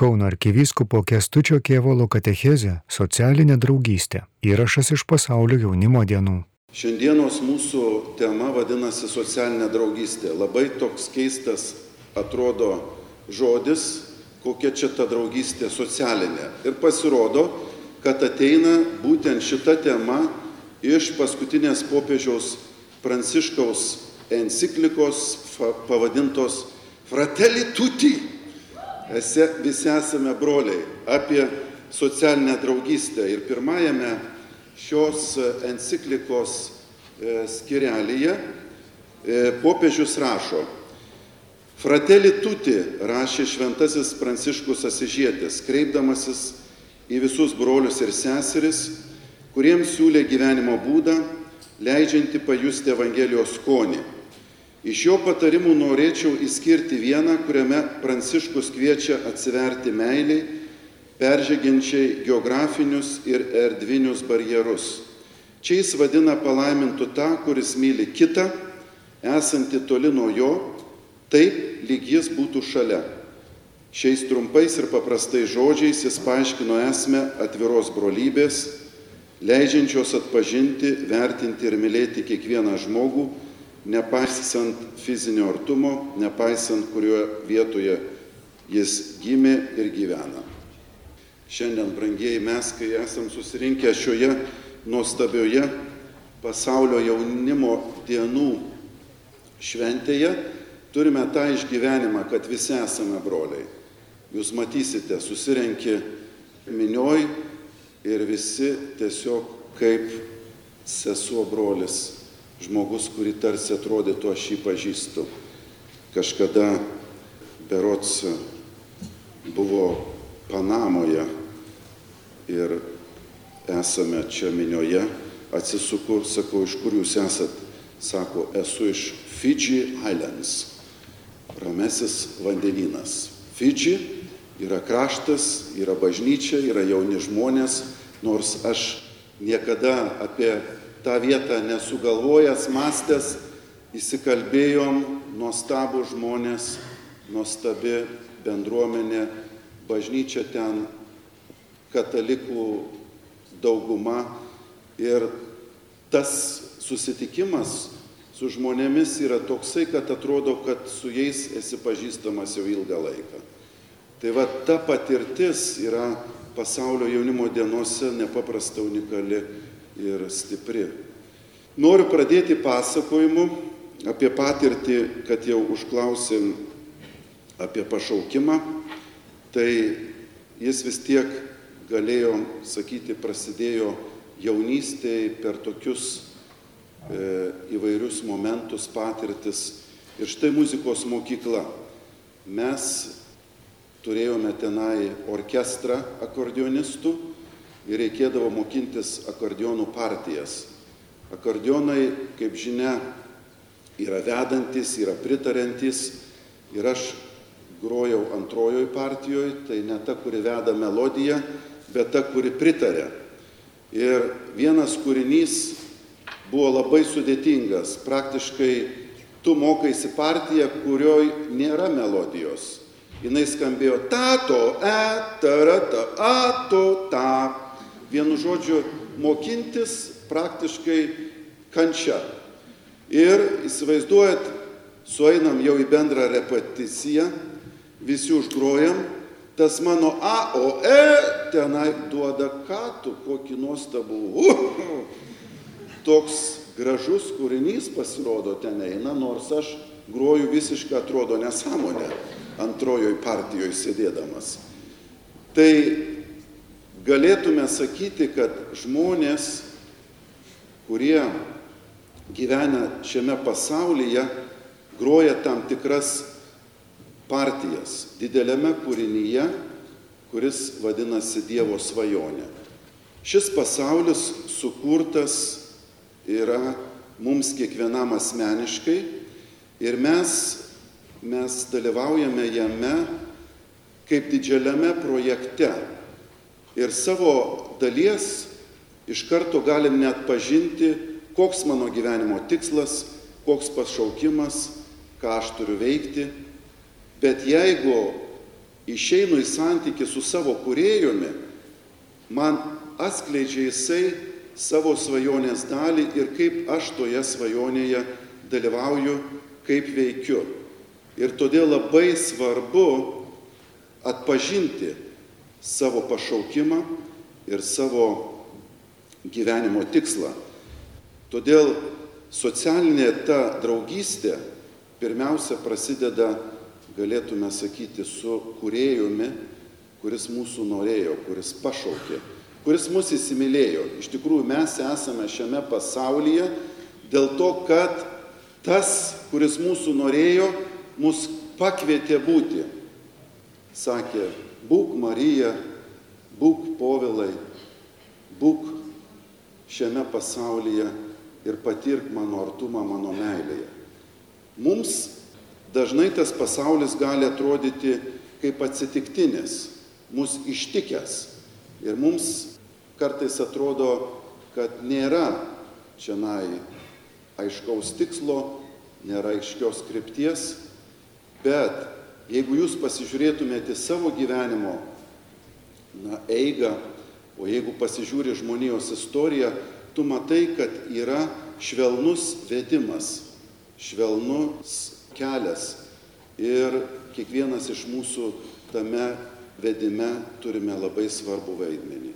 Kauno arkivyskupo Kestučio Kievolo katechezė - socialinė draugystė. Įrašas iš pasaulio jaunimo dienų. Šiandienos mūsų tema vadinasi socialinė draugystė. Labai toks keistas atrodo žodis, kokia čia ta draugystė socialinė. Ir pasirodo, kad ateina būtent šita tema iš paskutinės popiežiaus Pranciškaus enciklikos pavadintos Fratelli tutti esi, visi esame broliai, apie socialinę draugystę. Ir pirmajame šios enciklikos e, skirelėje e, popiežius rašo, Fratelli tuti rašė šventasis Pranciškus Asižėtis, kreipdamasis į visus brolius ir seseris, kuriems siūlė gyvenimo būdą, leidžianti pajusti Evangelijos skonį Iš jo patarimų norėčiau įskirti vieną, kuriame Pranciškus kviečia atsiverti meiliai, peržengiančiai geografinius ir erdvinius barjerus. Čia jis vadina palaimintų tą, kuris myli kitą, esanti toli nuo jo, taip lyg jis būtų šalia. Šiais trumpais ir paprastais žodžiais jis paaiškino esmę atviros brolybės, leidžiančios atpažinti, vertinti ir mylėti kiekvieną žmogų, nepaisant fizinio artumo, nepaisant kurioje vietoje jis gimė ir gyvena. Šiandien, brangieji, mes, kai esam susirinkę šioje nuostabioje pasaulio jaunimo dienų šventėje, turime tą išgyvenimą, kad visi esame broliai. Jūs matysite, susirenki minioj ir visi tiesiog kaip sesuo brolis žmogus, kurį tarsi atrodytų aš jį pažįstu. Kažkada berots buvo Panamoje ir esame čia minioje, atsisuku, sakau, iš kur jūs esat? Sako, esu iš Fidži Islands, ramesis vandenynas. Fidži yra kraštas, yra bažnyčia, yra jauni žmonės, nors aš niekada apie tą vietą nesugalvojęs, mąstęs, įsikalbėjom, nuostabų žmonės, nuostabi bendruomenė, bažnyčia ten, katalikų dauguma ir tas susitikimas su žmonėmis yra toksai, kad atrodo, kad su jais esi pažįstamas jau ilgą laiką. Tai va ta patirtis yra pasaulio jaunimo dienose nepaprasta unikali ir stipri. Noriu pradėti pasakojimu apie patirtį, kad jau užklausim apie pašaukimą, tai jis vis tiek galėjo sakyti, prasidėjo jaunystėje per tokius e, įvairius momentus, patirtis. Ir štai muzikos mokykla. Mes turėjome tenai orkestrą akordionistų ir reikėdavo mokintis akordionų partijas. Akordionai, kaip žinia, yra vedantis, yra pritarantis ir aš grojau antrojoj partijoje, tai ne ta, kuri veda melodiją, bet ta, kuri pritarė. Ir vienas kūrinys buvo labai sudėtingas. Praktiškai tu mokaisi partiją, kurioj nėra melodijos. Jis skambėjo tato, e, tarata, ato, ta vienu žodžiu, mokintis praktiškai kančia. Ir įsivaizduojat, sueinam jau į bendrą repeticiją, visi užgrojam, tas mano A, O, E tenai duoda ką tu, kokį nuostabų. Uh, toks gražus kūrinys pasirodo ten eina, nors aš groju visiškai atrodo nesąmonę antrojoj partijoje sėdėdamas. Tai galėtume sakyti, kad žmonės, kurie gyvena šiame pasaulyje, groja tam tikras partijas dideliame kūrinyje, kuris vadinasi Dievo svajonė. Šis pasaulis sukurtas yra mums kiekvienam asmeniškai ir mes, mes dalyvaujame jame kaip didžiuliame projekte, ir savo dalies iš karto galim net pažinti, koks mano gyvenimo tikslas, koks pašaukimas, ką aš turiu veikti. Bet jeigu išeinu į santykį su savo kuriejumi, man atskleidžia jisai savo svajonės dalį ir kaip aš toje svajonėje dalyvauju, kaip veikiu. Ir todėl labai svarbu atpažinti savo pašaukimą ir savo gyvenimo tikslą. Todėl socialinė ta draugystė pirmiausia prasideda, galėtume sakyti, su kuriejumi, kuris mūsų norėjo, kuris pašaukė, kuris mus įsimylėjo. Iš tikrųjų, mes esame šiame pasaulyje dėl to, kad tas, kuris mūsų norėjo, mus pakvietė būti. Sakė, būk Marija, būk povilai, būk šiame pasaulyje ir patirk mano artumą, mano meilėje. Mums dažnai tas pasaulis gali atrodyti kaip atsitiktinis, mus ištikęs. Ir mums kartais atrodo, kad nėra čia aiškaus tikslo, nėra aiškios krypties, bet jeigu jūs pasižiūrėtumėte savo gyvenimo na, eigą, o jeigu pasižiūri žmonijos istoriją, tu matai, kad yra švelnus vedimas, švelnus kelias ir kiekvienas iš mūsų tame vedime turime labai svarbų vaidmenį.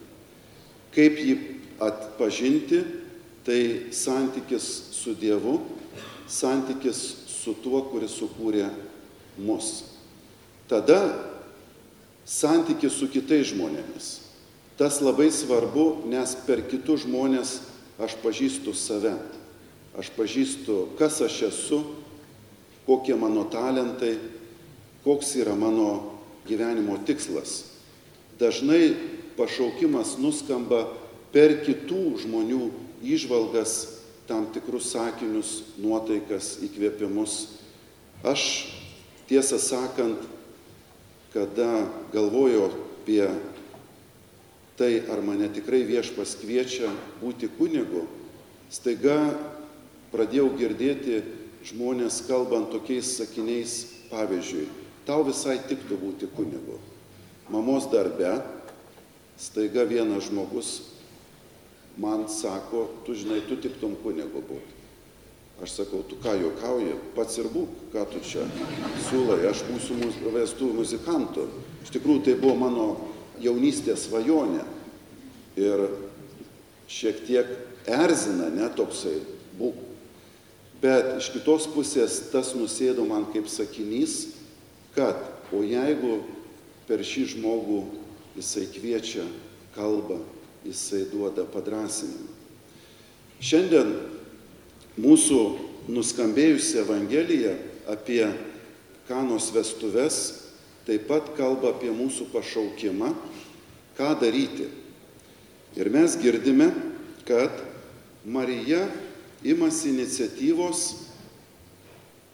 Kaip jį atpažinti, tai santykis su Dievu, santykis su tuo, kuris sukūrė mus. Tada santykis su kitais žmonėmis. Tas labai svarbu, nes per kitus žmonės aš pažįstu save. Aš pažįstu, kas aš esu, kokie mano talentai, koks yra mano gyvenimo tikslas. Dažnai pašaukimas nuskamba per kitų žmonių išvalgas, tam tikrus sakinius, nuotaikas, įkvėpimus. Aš tiesą sakant, kada galvoju apie tai, ar mane tikrai viešpas kviečia būti kunigu, staiga pradėjau girdėti žmonės kalbant tokiais sakiniais, pavyzdžiui, tau visai tiktų būti kunigu. Mamos darbe staiga vienas žmogus man sako, tu žinai, tu tiktum kunigu būti. Aš sakau, tu ką juokauji, pats ir būk, ką tu čia siūlai, aš būsiu vestuvių muzikantu. Iš tikrųjų, tai buvo mano jaunystės svajonė. Ir šiek tiek erzina, netoksai, būk Bet iš kitos pusės tas nusėdo man kaip sakinys, kad o jeigu per šį žmogų jisai kviečia, kalba, jisai duoda padrasinimą. Šiandien mūsų nuskambėjusi Evangelija apie kanos vestuves taip pat kalba apie mūsų pašaukimą, ką daryti. Ir mes girdime, kad Marija imasi iniciatyvos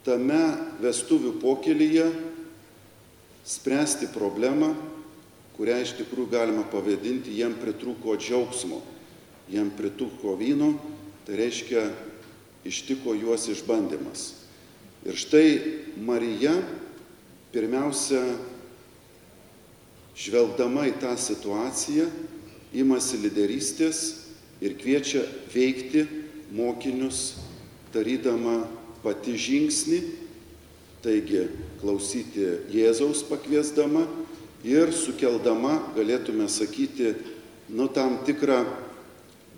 tame vestuvių pokelyje spręsti problemą, kurią iš tikrųjų galima pavadinti, jiem pritruko džiaugsmo, jiem pritruko vyno, tai reiškia ištiko juos išbandymas. Ir štai Marija pirmiausia, žvelgdama į tą situaciją, imasi lyderystės ir kviečia veikti mokinius, darydama pati žingsnį, taigi klausyti Jėzaus pakviesdama ir sukeldama, galėtume sakyti, nu tam tikrą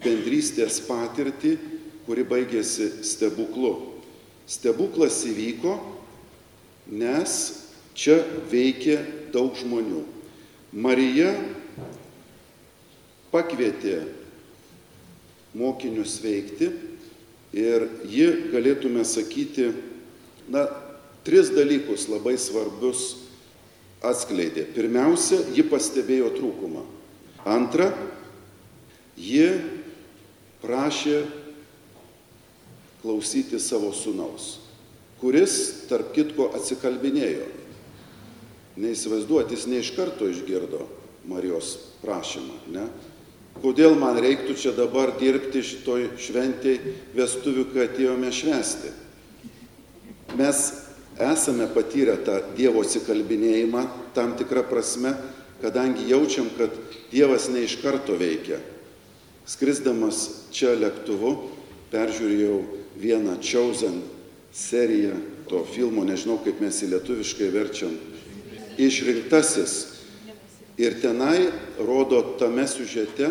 bendrystės patirtį, kuri baigėsi stebuklu. Stebuklas įvyko, nes čia veikė daug žmonių. Marija pakvietė mokinius veikti ir ji, galėtume sakyti, na, tris dalykus labai svarbius atskleidė. Pirmiausia, ji pastebėjo trūkumą. Antra, ji prašė klausyti savo sunaus, kuris, tarp kitko, atsikalbinėjo. Neįsivaizduoti, jis ne iš karto išgirdo Marijos prašymą, ne? kodėl man reiktų čia dabar dirbti šitoj šventėj vestuvių, kai atėjome švesti. Mes esame patyrę tą Dievo atsikalbinėjimą tam tikrą prasme, kadangi jaučiam, kad Dievas ne iš karto veikia. Skrisdamas čia lėktuvu, peržiūrėjau vieną Chosen seriją to filmo, nežinau kaip mes į lietuviškai verčiam, išrinktasis. Ir tenai rodo tame siužete,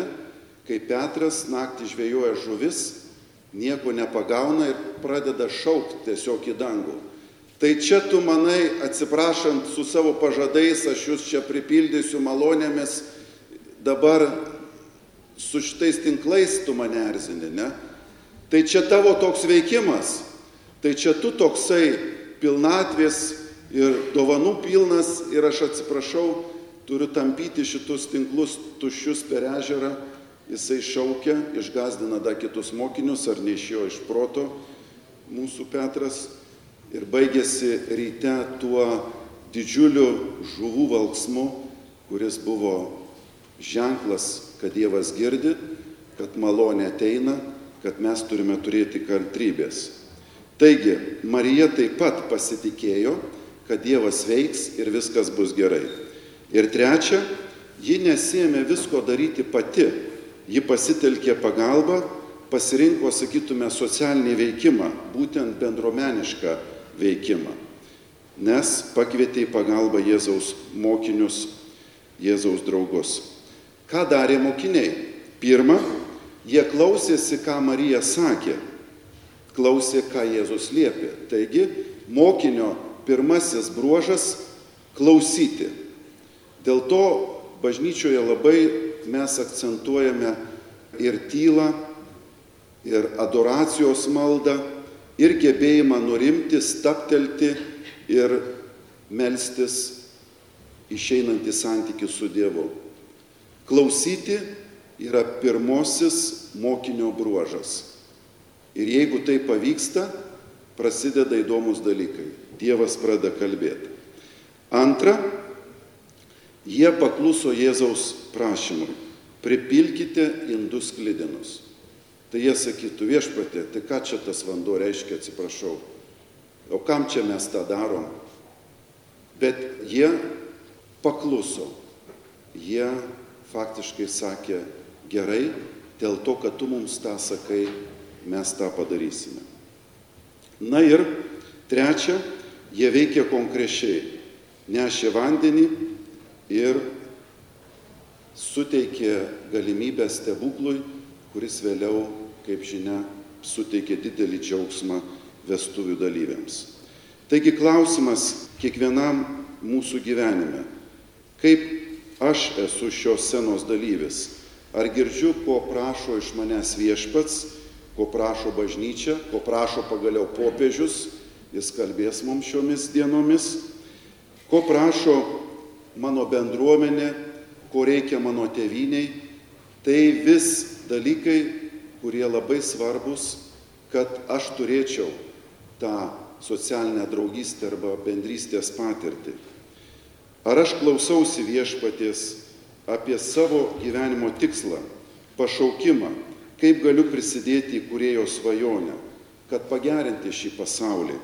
kai Petras naktį žvejoja žuvis, nieko nepagauna ir pradeda šaukti tiesiog į dangų. Tai čia tu manai, atsiprašant su savo pažadais, aš jūs čia pripildysiu malonėmis, dabar su šitais tinklais tu mane erzini, ne? Tai čia tavo toks veikimas, tai čia tu toksai pilnatvės ir dovanų pilnas ir aš atsiprašau, turiu tampyti šitus tinklus tuščius per ežerą, jisai šaukia, išgazdina dar kitus mokinius ar neišėjo iš proto mūsų Petras. Ir baigėsi ryte tuo didžiuliu žuvų valksmu, kuris buvo ženklas, kad Dievas girdi, kad malonė ateina, kad mes turime turėti kantrybės. Taigi, Marija taip pat pasitikėjo, kad Dievas veiks ir viskas bus gerai. Ir trečia, ji nesėmė visko daryti pati, ji pasitelkė pagalbą, pasirinko, sakytume, socialinį veikimą, būtent bendromenišką veikimą, nes pakvietė į pagalbą Jėzaus mokinius, Jėzaus draugus. Ką darė mokiniai? Pirma, jie klausėsi, ką Marija sakė, klausė, ką Jėzus liepė. Taigi, mokinio pirmasis bruožas - klausyti. Dėl to bažnyčioje labai mes akcentuojame ir tylą, ir adoracijos maldą, ir gebėjimą nurimti, staptelti ir melstis išeinant į santykių su Dievu. Klausyti yra pirmosis mokinio bruožas. Ir jeigu tai pavyksta, prasideda įdomus dalykai. Dievas pradeda kalbėti. Antra, jie pakluso Jėzaus prašymui. Pripilkite indus klydinus. Tai jie sakytų, viešpatė, tai ką čia tas vanduo reiškia, atsiprašau. O kam čia mes tą darom? Bet jie pakluso. Jie faktiškai sakė, gerai, dėl to, kad tu mums tą sakai, mes tą padarysime. Na ir trečia, jie veikia konkrečiai. Nešė vandenį ir suteikė galimybę stebuklui, kuris vėliau, kaip žinia, suteikė didelį džiaugsmą vestuvių dalyviams. Taigi klausimas kiekvienam mūsų gyvenime. Kaip aš esu šios scenos dalyvis. Ar girdžiu, ko prašo iš manęs viešpats, ko prašo bažnyčia, ko prašo pagaliau popiežius, jis kalbės mums šiomis dienomis, ko prašo mano bendruomenė, ko reikia mano tėviniai. Tai vis dalykai, kurie labai svarbus, kad aš turėčiau tą socialinę draugystę arba bendrystės patirtį. Ar aš klausausi viešpaties apie savo gyvenimo tikslą, pašaukimą, kaip galiu prisidėti į kurėjo svajonę, kad pagerinti šį pasaulį,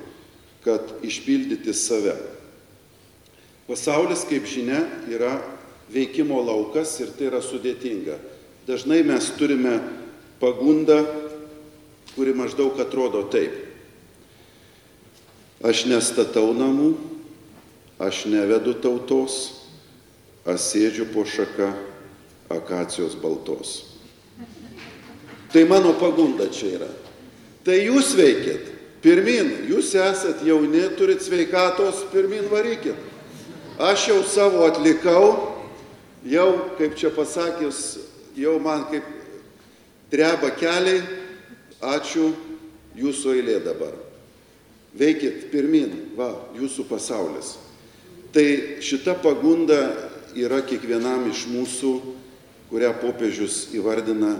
kad išpildyti save. Pasaulis, kaip žinia, yra veikimo laukas ir tai yra sudėtinga. Dažnai mes turime pagundą, kuri maždaug atrodo taip. Aš nestatau namų, Aš nevedu tautos, aš sėdžiu po šaka akacijos baltos. Tai mano pagunda čia yra. Tai jūs veikit, pirmin, jūs esat jauni, turit sveikatos, pirmin varykit. Aš jau savo atlikau, jau, kaip čia pasakius, jau man kaip dreba keliai, ačiū, jūsų eilė dabar. Veikit pirmin, va, jūsų pasaulis. Tai šita pagunda yra kiekvienam iš mūsų, kurią popiežius įvardina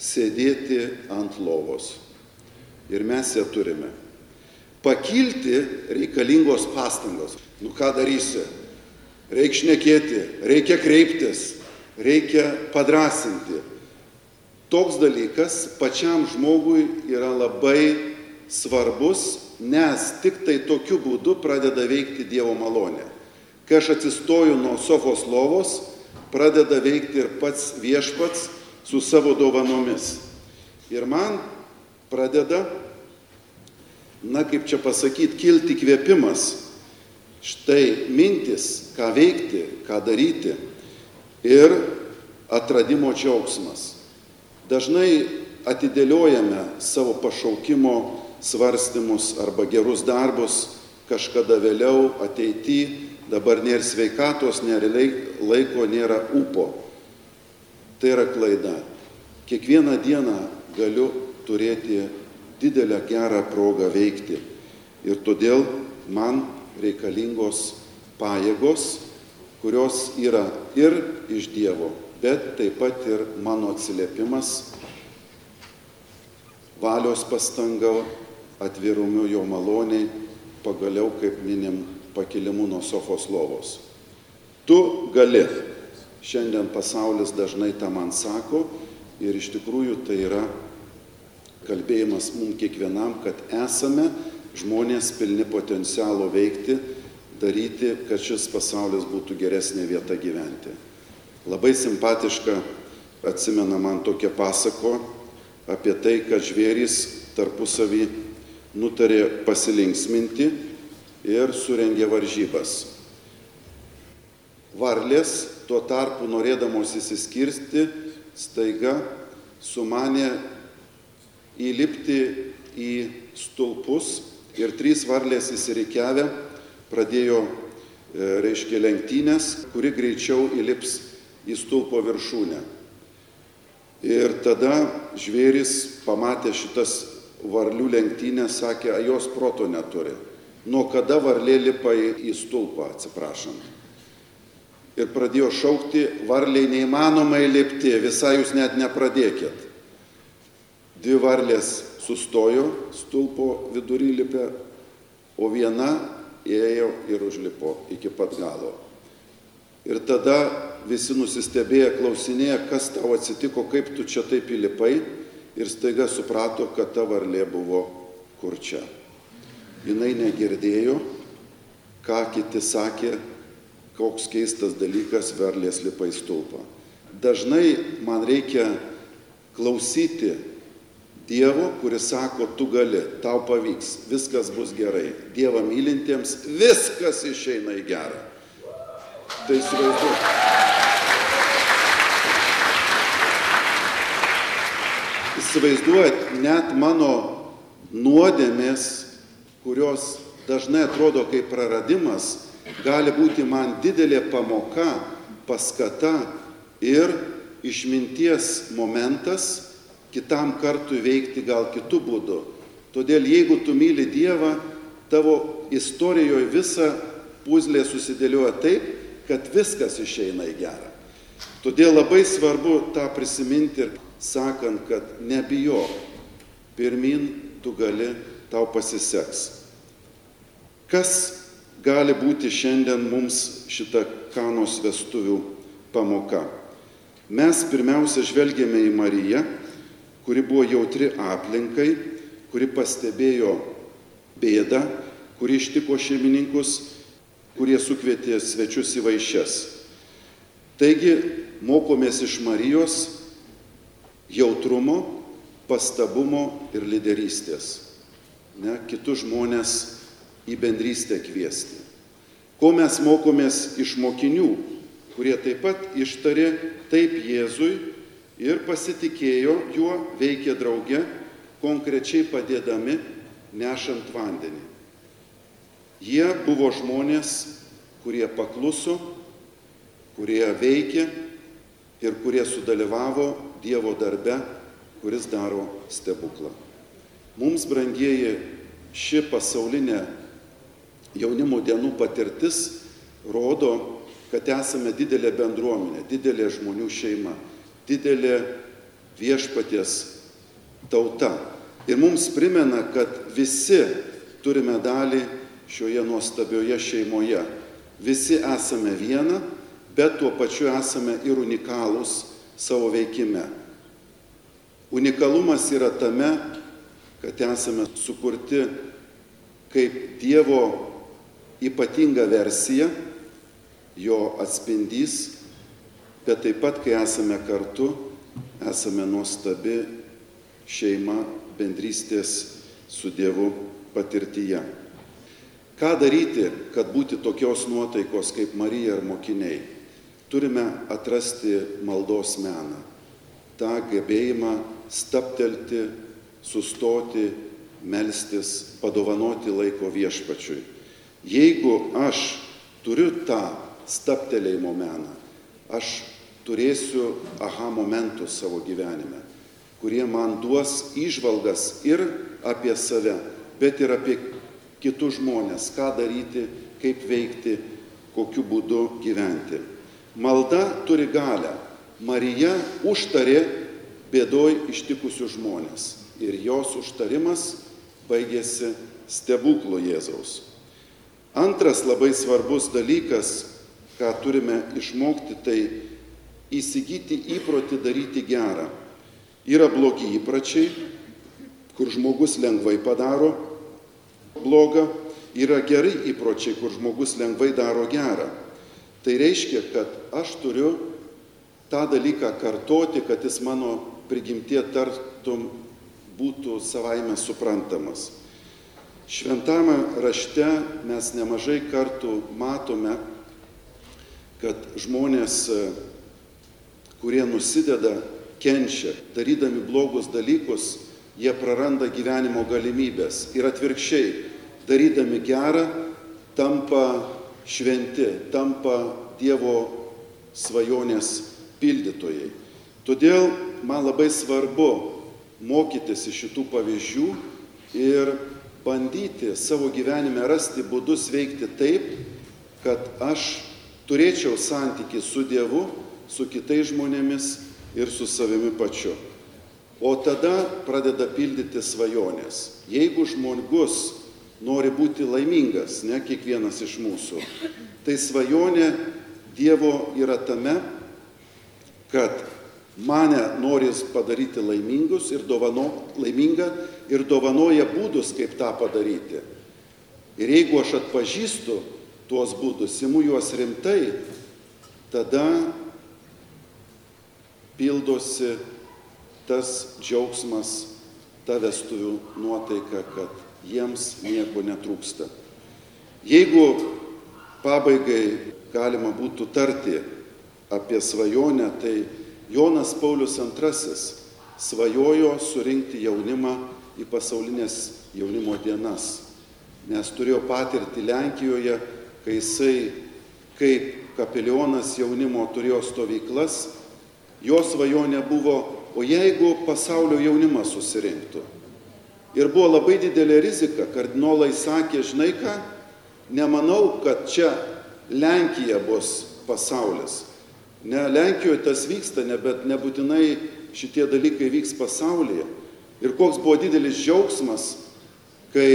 sėdėti ant lovos. Ir mes ją turime. Pakilti reikalingos pastangos. Nu ką darysi? Reikia šnekėti, reikia kreiptis, reikia padrasinti. Toks dalykas pačiam žmogui yra labai svarbus nes tik tai tokiu būdu pradeda veikti Dievo malonė. Kai aš atsistoju nuo sofos lovos, pradeda veikti ir pats viešpats su savo dovanomis. Ir man pradeda, na kaip čia pasakyti, kilti kvėpimas. Štai mintis, ką veikti, ką daryti ir atradimo džiaugsmas. Dažnai atidėliojame savo pašaukimo svarstymus arba gerus darbus kažkada vėliau, ateityje, dabar nėra sveikatos, nėra laiko, nėra upo. Tai yra klaida. Kiekvieną dieną galiu turėti didelę gerą progą veikti. Ir todėl man reikalingos pajėgos, kurios yra ir iš Dievo, bet taip pat ir mano atsiliepimas, valios pastanga, atvirumu jo maloniai, pagaliau, kaip minim, pakilimu nuo sofos lovos. Tu gali. Šiandien pasaulis dažnai tą man sako ir iš tikrųjų tai yra kalbėjimas mums kiekvienam, kad esame žmonės pilni potencialo veikti, daryti, kad šis pasaulis būtų geresnė vieta gyventi. Labai simpatiška atsimena man tokia pasako apie tai, kad žvėrys tarpusavį nutarė pasilinksminti ir surengė varžybas. Varlės tuo tarpu norėdamos įsiskirsti, staiga sumanė įlipti į stulpus ir trys varlės įsirikiavę pradėjo, e, reiškia, lenktynės, kuri greičiau įlips į stulpo viršūnę. Ir tada žvėris pamatė šitas varlių lenktynės, sakė, jos proto neturi. Nuo kada varlė lipa į stulpą, atsiprašant. Ir pradėjo šaukti, varliai neįmanoma įlipti, visai jūs net nepradėkit. Dvi varlės sustojo stulpo vidury lipę, o viena ėjo ir užlipo iki pat galo. Ir tada visi nusistebėję klausinėja, kas tau atsitiko, kaip tu čia taip įlipai ir staiga suprato, kad ta varlė buvo kur Jis negirdėjo, ką kiti sakė, koks keistas dalykas varlės lipa į stulpą. Dažnai man reikia klausyti Dievo, kuris sako, tu gali, tau pavyks, viskas bus gerai. Dievą mylintiems viskas išeina į gerą. Tai įsivaizduoju. Įsivaizduojat, net mano nuodėmės, kurios dažnai atrodo kaip praradimas, gali būti man didelė pamoka, paskata ir išminties momentas kitam kartui veikti gal kitų būdų. Todėl jeigu tu myli Dievą, tavo istorijoje visa puzlė susidėlioja taip, kad viskas išeina į gerą. Todėl labai svarbu tą prisiminti ir sakant, kad nebijok, pirmin tu gali, tau pasiseks. Kas gali būti šiandien mums šita kanos vestuvių pamoka? Mes pirmiausia žvelgėme į Mariją, kuri buvo jautri aplinkai, kuri pastebėjo bėdą, kuri ištiko šeimininkus, kurie sukvietė svečius į vaišes. Taigi mokomės iš Marijos jautrumo, pastabumo ir lyderystės. Ne, kitus žmonės į bendrystę kviesti. Ko mes mokomės iš mokinių, kurie taip pat ištarė taip Jėzui ir pasitikėjo juo, veikė drauge, konkrečiai padėdami nešant vandenį. Jie buvo žmonės, kurie pakluso, kurie veikė ir kurie sudalyvavo Dievo darbe, kuris daro stebuklą. Mums, brangieji, ši pasaulinė jaunimo dienų patirtis rodo, kad esame didelė bendruomenė, didelė žmonių šeima didelė viešpaties tauta. Ir mums primena, kad visi turime dalį šioje nuostabioje šeimoje. Visi esame viena, bet tuo pačiu esame ir unikalūs savo veikime. Unikalumas yra tame, kad esame sukurti kaip Dievo ypatinga versija, jo atspindys, bet taip pat, kai esame kartu, esame nuostabi šeima bendrystės su Dievu patirtyje. Ką daryti, kad būti tokios nuotaikos kaip Marija ir mokiniai? Turime atrasti maldos meną, tą gebėjimą staptelti, sustoti, melstis, padovanoti laiko viešpačiui. Jeigu aš turiu tą staptelėjimo meną, aš turėsiu aha momentus savo gyvenime, kurie man duos išvalgas ir apie save, bet ir apie kitus žmonės, ką daryti, kaip veikti, kokiu būdu gyventi. Malda turi galę. Marija užtarė bėdoj ištikusius žmonės ir jos užtarimas baigėsi stebuklo Jėzaus. Antras labai svarbus dalykas, ką turime išmokti, tai įsigyti įprotį daryti gerą. Yra blogi įpračiai, kur žmogus lengvai padaro bloga, yra geri įpročiai, kur žmogus lengvai daro gerą. Tai reiškia, kad aš turiu tą dalyką kartoti, kad jis mano prigimtie tartum būtų savaime suprantamas. Šventame rašte mes nemažai kartų matome, kad žmonės, kurie nusideda, kenčia, darydami blogus dalykus, jie praranda gyvenimo galimybės. Ir atvirkščiai, darydami gerą, tampa šventi, tampa Dievo svajonės pildytojai. Todėl man labai svarbu mokytis iš šitų pavyzdžių ir bandyti savo gyvenime rasti būdus veikti taip, kad aš turėčiau santyki su Dievu, su kitais žmonėmis ir su savimi pačiu. O tada pradeda pildyti svajonės. Jeigu žmogus nori būti laimingas, ne kiekvienas iš mūsų, tai svajonė Dievo yra tame, kad mane nori padaryti laimingus ir dovano, laimingą ir dovanoja būdus, kaip tą padaryti. Ir jeigu aš atpažįstu tuos būdus, simu juos rimtai, tada pildosi tas džiaugsmas, ta vestuvių nuotaika, kad jiems nieko netrūksta. Jeigu pabaigai galima būtų tarti apie svajonę, tai Jonas Paulius II svajojo surinkti jaunimą į pasaulinės jaunimo dienas, nes turėjo patirti Lenkijoje, kai jisai kaip kapelionas jaunimo turėjo stovyklas, jo svajonė buvo O jeigu pasaulio jaunimas susirinktų? Ir buvo labai didelė rizika, kardinolai sakė, žinai ką, nemanau, kad čia Lenkija bus pasaulis. Ne Lenkijoje tas vyksta, ne, bet nebūtinai šitie dalykai vyks pasaulyje. Ir koks buvo didelis džiaugsmas, kai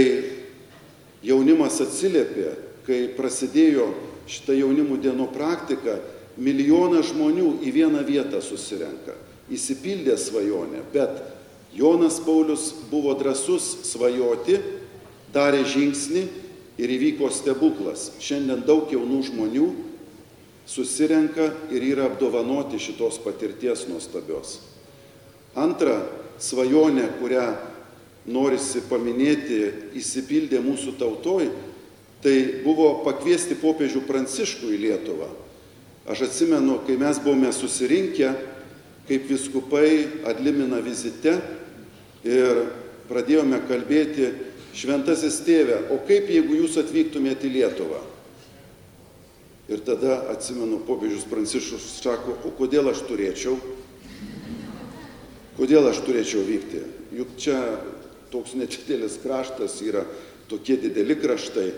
jaunimas atsiliepė, kai prasidėjo šitą jaunimų dienų praktiką, milijonas žmonių į vieną vietą susirenka įsipildė svajonė, bet Jonas Paulius buvo drasus svajoti, darė žingsnį ir įvyko stebuklas. Šiandien daug jaunų žmonių susirenka ir yra apdovanoti šitos patirties nuostabios. Antra svajonė, kurią norisi paminėti, įsipildė mūsų tautoj, tai buvo pakviesti popiežių Pranciškų į Lietuvą. Aš atsimenu, kai mes buvome susirinkę, kaip viskupai atlimina vizite ir pradėjome kalbėti, šventasis tėve, o kaip jeigu jūs atvyktumėte į Lietuvą? Ir tada atsimenu, popiežius Pranciškus sako, o kodėl aš turėčiau? Kodėl aš turėčiau vykti? Juk čia toks nečitėlis kraštas yra tokie dideli kraštai.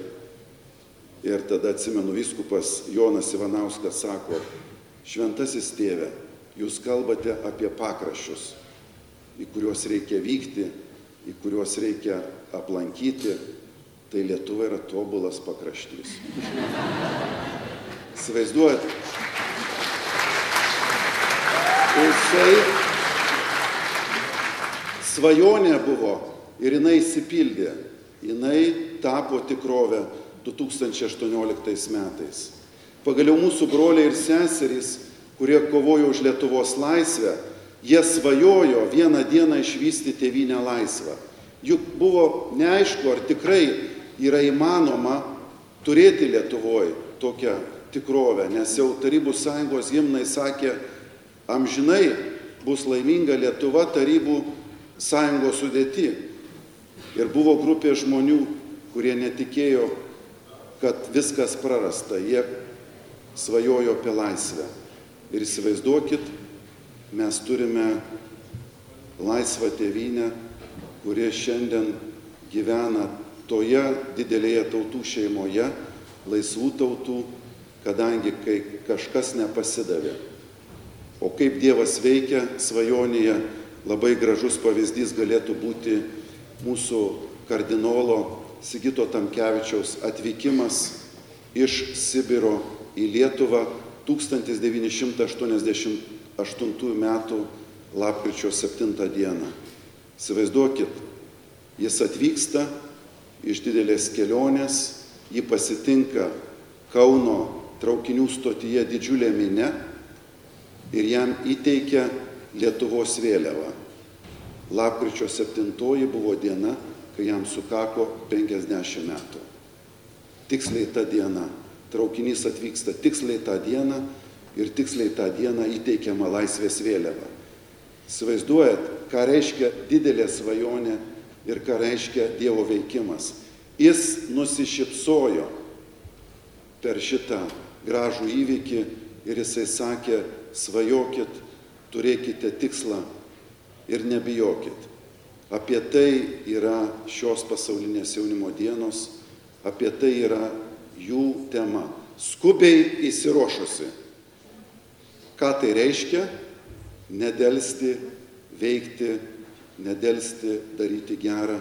Ir tada atsimenu, viskupas Jonas Ivanauskas sako, šventasis tėve, Jūs kalbate apie pakraščius, į kuriuos reikia vykti, į kuriuos reikia aplankyti. Tai Lietuva yra tobulas pakraštys. Įsivaizduojat? Jisai svajonė buvo ir jinai įsipildė. Jinai tapo tikrovę 2018 metais. Pagaliau mūsų broliai ir seserys, kurie kovojo už Lietuvos laisvę, jie svajojo vieną dieną išvysti tėvynę laisvą. Juk buvo neaišku, ar tikrai yra įmanoma turėti Lietuvoje tokią tikrovę, nes jau Tarybų sąjungos gimnai sakė, amžinai bus laiminga Lietuva Tarybų sąjungos sudėti. Ir buvo grupė žmonių, kurie netikėjo, kad viskas prarasta. Jie svajojo apie laisvę. Ir įsivaizduokit, mes turime laisvą tėvynę, kurie šiandien gyvena toje didelėje tautų šeimoje, laisvų tautų, kadangi kai kažkas nepasidavė. O kaip Dievas veikia svajonėje, labai gražus pavyzdys galėtų būti mūsų kardinolo Sigito Tamkevičiaus atvykimas iš Sibiro į Lietuvą 1988 m. lapkričio 7 dieną. Įsivaizduokit, jis atvyksta iš didelės kelionės, jį pasitinka Kauno traukinių stotyje didžiulė minė ir jam įteikia Lietuvos vėliavą. Lapkričio 7 buvo diena, kai jam sukako 50 metų. Tiksliai tą dieną traukinys atvyksta tiksliai tą dieną ir tiksliai tą dieną įteikiama laisvės vėliava. Įsivaizduojat, ką reiškia didelė svajonė ir ką reiškia Dievo veikimas. Jis nusišypsojo per šitą gražų įvykį ir jisai sakė, svajokit, turėkite tikslą ir nebijokit. Apie tai yra šios pasaulinės jaunimo dienos, apie tai yra jų tema. Skubiai įsirošusi. Ką tai reiškia? Nedelsti veikti, nedelsti daryti gerą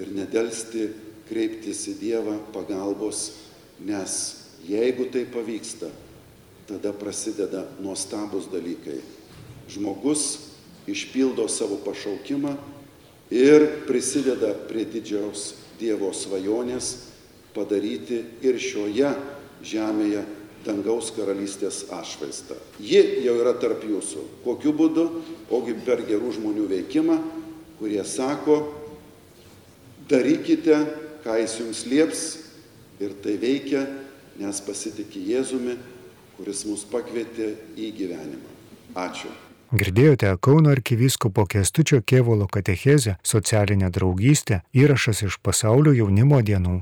ir nedelsti kreiptis į Dievą pagalbos, nes jeigu tai pavyksta, tada prasideda nuostabus dalykai. Žmogus išpildo savo pašaukimą ir prisideda prie didžiaus Dievo svajonės padaryti ir šioje žemėje dangaus karalystės atšvaistą. Ji jau yra tarp jūsų. Kokiu būdu? Ogi per gerų žmonių veikimą, kurie sako, darykite, ką jis jums lieps ir tai veikia, nes pasitikė Jėzumi, kuris mus pakvietė į gyvenimą. Ačiū. Girdėjote Kauno arkivyskupo Kestučio Kievolo katechezę socialinę draugystę įrašas iš pasaulio jaunimo dienų.